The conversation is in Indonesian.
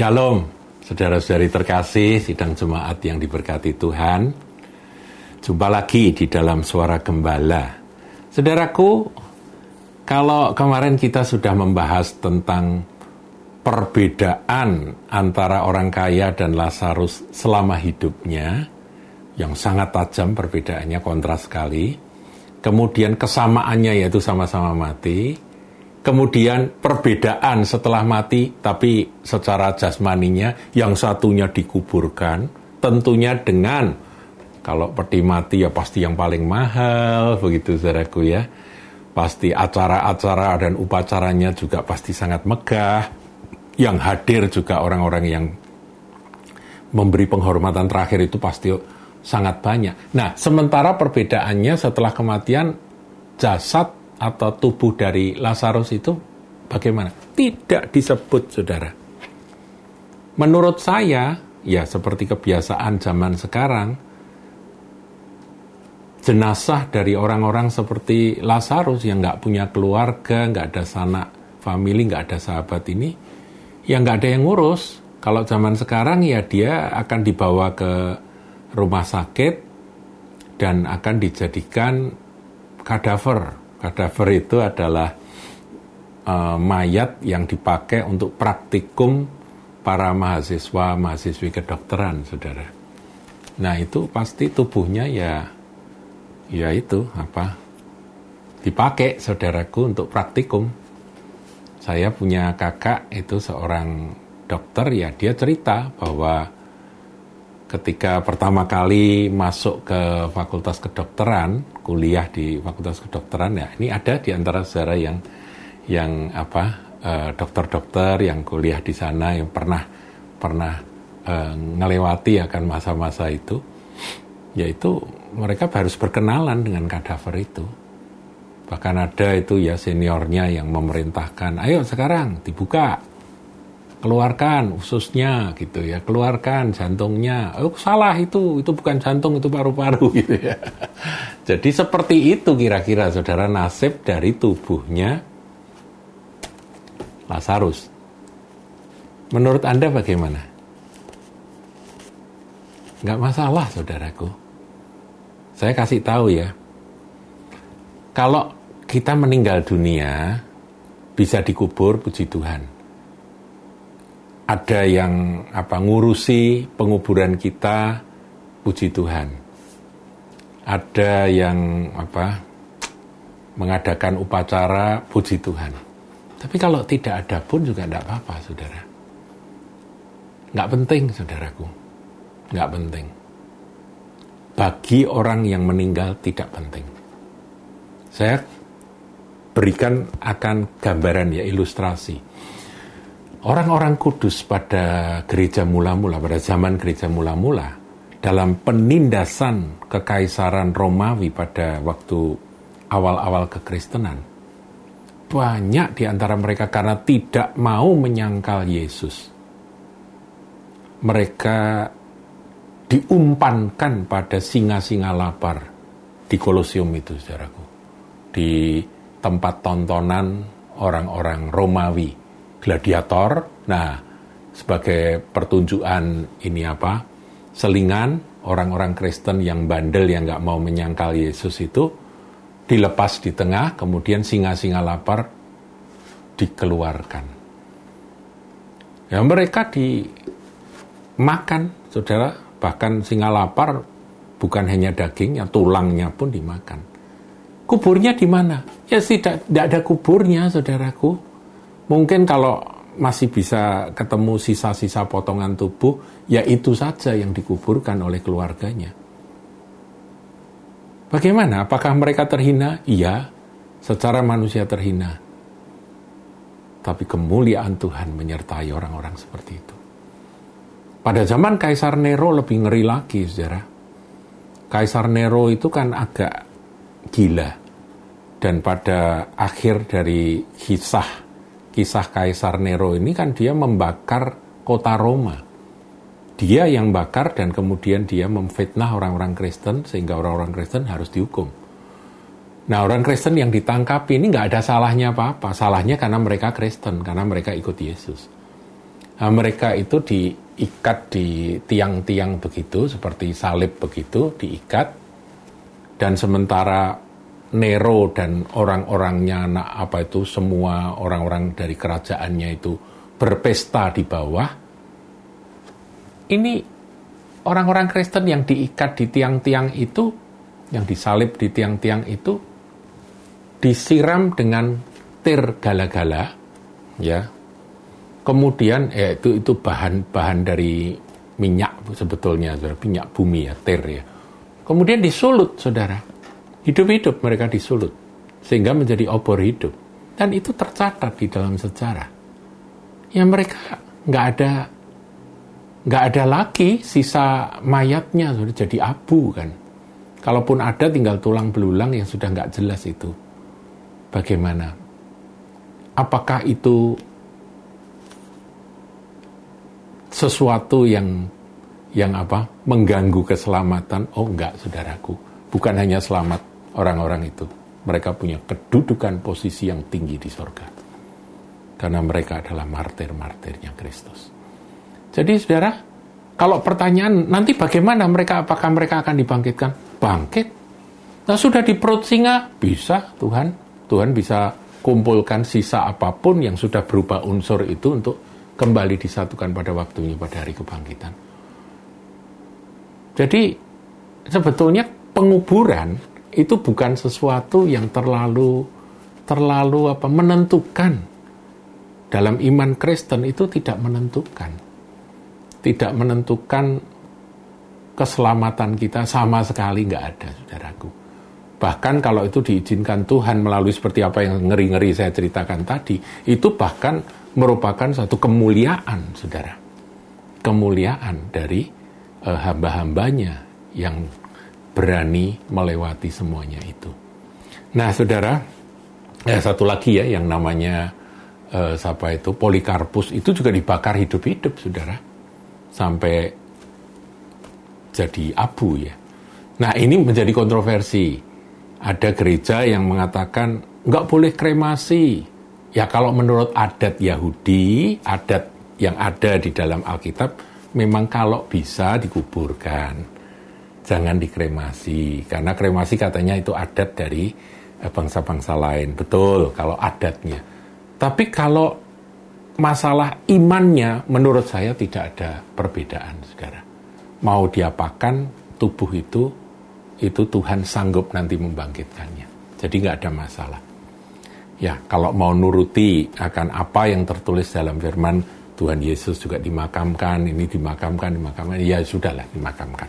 Shalom, saudara-saudari terkasih, sidang jemaat yang diberkati Tuhan. Jumpa lagi di dalam suara gembala. Saudaraku, kalau kemarin kita sudah membahas tentang perbedaan antara orang kaya dan Lazarus selama hidupnya, yang sangat tajam perbedaannya kontras sekali. Kemudian kesamaannya yaitu sama-sama mati Kemudian perbedaan setelah mati, tapi secara jasmaninya yang satunya dikuburkan, tentunya dengan kalau peti mati ya pasti yang paling mahal, begitu saudaraku ya. Pasti acara-acara dan upacaranya juga pasti sangat megah. Yang hadir juga orang-orang yang memberi penghormatan terakhir itu pasti sangat banyak. Nah, sementara perbedaannya setelah kematian jasad atau tubuh dari Lazarus itu bagaimana? Tidak disebut, saudara. Menurut saya, ya seperti kebiasaan zaman sekarang, jenazah dari orang-orang seperti Lazarus yang nggak punya keluarga, nggak ada sanak family, nggak ada sahabat ini, yang nggak ada yang ngurus. Kalau zaman sekarang ya dia akan dibawa ke rumah sakit dan akan dijadikan kadaver Kadaver itu adalah uh, mayat yang dipakai untuk praktikum para mahasiswa mahasiswi kedokteran, saudara. Nah itu pasti tubuhnya ya, ya itu apa dipakai saudaraku untuk praktikum. Saya punya kakak itu seorang dokter ya dia cerita bahwa ketika pertama kali masuk ke fakultas kedokteran, kuliah di fakultas kedokteran ya, ini ada di antara saudara yang yang apa uh, dokter-dokter yang kuliah di sana yang pernah pernah uh, ngelewati akan masa-masa itu, yaitu mereka harus berkenalan dengan kadaver itu. Bahkan ada itu ya seniornya yang memerintahkan, ayo sekarang dibuka keluarkan ususnya gitu ya, keluarkan jantungnya. Oh salah itu, itu bukan jantung, itu paru-paru gitu ya. Jadi seperti itu kira-kira saudara nasib dari tubuhnya Lazarus. Menurut Anda bagaimana? Nggak masalah saudaraku. Saya kasih tahu ya. Kalau kita meninggal dunia, bisa dikubur puji Tuhan ada yang apa ngurusi penguburan kita puji Tuhan. Ada yang apa mengadakan upacara puji Tuhan. Tapi kalau tidak ada pun juga tidak apa-apa saudara. Nggak penting saudaraku. Nggak penting. Bagi orang yang meninggal tidak penting. Saya berikan akan gambaran ya ilustrasi orang-orang kudus pada gereja mula-mula, pada zaman gereja mula-mula, dalam penindasan kekaisaran Romawi pada waktu awal-awal kekristenan, banyak di antara mereka karena tidak mau menyangkal Yesus. Mereka diumpankan pada singa-singa lapar di Kolosium itu, saudaraku. Di tempat tontonan orang-orang Romawi gladiator. Nah, sebagai pertunjukan ini apa? Selingan orang-orang Kristen yang bandel yang nggak mau menyangkal Yesus itu dilepas di tengah, kemudian singa-singa lapar dikeluarkan. Ya mereka dimakan, saudara. Bahkan singa lapar bukan hanya dagingnya, tulangnya pun dimakan. Kuburnya di mana? Ya tidak, tidak ada kuburnya, saudaraku Mungkin kalau masih bisa ketemu sisa-sisa potongan tubuh, ya itu saja yang dikuburkan oleh keluarganya. Bagaimana? Apakah mereka terhina? Iya, secara manusia terhina. Tapi kemuliaan Tuhan menyertai orang-orang seperti itu. Pada zaman Kaisar Nero lebih ngeri lagi, saudara. Kaisar Nero itu kan agak gila. Dan pada akhir dari kisah kisah Kaisar Nero ini kan dia membakar kota Roma. Dia yang bakar dan kemudian dia memfitnah orang-orang Kristen sehingga orang-orang Kristen harus dihukum. Nah orang Kristen yang ditangkap ini nggak ada salahnya apa-apa. Salahnya karena mereka Kristen, karena mereka ikut Yesus. Nah, mereka itu diikat di tiang-tiang begitu, seperti salib begitu, diikat. Dan sementara Nero dan orang-orangnya, nah apa itu semua orang-orang dari kerajaannya itu berpesta di bawah. Ini orang-orang Kristen yang diikat di tiang-tiang itu, yang disalib di tiang-tiang itu, disiram dengan tir gala-gala, ya. Kemudian ya itu itu bahan-bahan dari minyak sebetulnya, minyak bumi ya, tir ya. Kemudian disulut, saudara Hidup-hidup mereka disulut, sehingga menjadi obor hidup. Dan itu tercatat di dalam sejarah. Ya mereka nggak ada nggak ada lagi sisa mayatnya sudah jadi abu kan. Kalaupun ada tinggal tulang belulang yang sudah nggak jelas itu. Bagaimana? Apakah itu sesuatu yang yang apa mengganggu keselamatan? Oh enggak, saudaraku. Bukan hanya selamat orang-orang itu. Mereka punya kedudukan posisi yang tinggi di sorga. Karena mereka adalah martir-martirnya Kristus. Jadi saudara, kalau pertanyaan nanti bagaimana mereka, apakah mereka akan dibangkitkan? Bangkit. Nah sudah di perut singa, bisa Tuhan. Tuhan bisa kumpulkan sisa apa pun yang sudah berubah unsur itu untuk kembali disatukan pada waktunya pada hari kebangkitan. Jadi sebetulnya penguburan itu bukan sesuatu yang terlalu terlalu apa menentukan. Dalam iman Kristen itu tidak menentukan. Tidak menentukan keselamatan kita sama sekali nggak ada saudaraku. Bahkan kalau itu diizinkan Tuhan melalui seperti apa yang ngeri-ngeri saya ceritakan tadi itu bahkan merupakan satu kemuliaan saudara. Kemuliaan dari uh, hamba-hambanya yang berani melewati semuanya itu. Nah, saudara, ya satu lagi ya yang namanya eh, siapa itu Polikarpus itu juga dibakar hidup-hidup, saudara, sampai jadi abu ya. Nah, ini menjadi kontroversi. Ada gereja yang mengatakan nggak boleh kremasi. Ya kalau menurut adat Yahudi, adat yang ada di dalam Alkitab, memang kalau bisa dikuburkan jangan dikremasi karena kremasi katanya itu adat dari eh, bangsa-bangsa lain. Betul kalau adatnya. Tapi kalau masalah imannya menurut saya tidak ada perbedaan saudara mau diapakan tubuh itu itu Tuhan sanggup nanti membangkitkannya. Jadi nggak ada masalah. Ya kalau mau nuruti akan apa yang tertulis dalam firman Tuhan Yesus juga dimakamkan ini dimakamkan dimakamkan. Ya sudahlah dimakamkan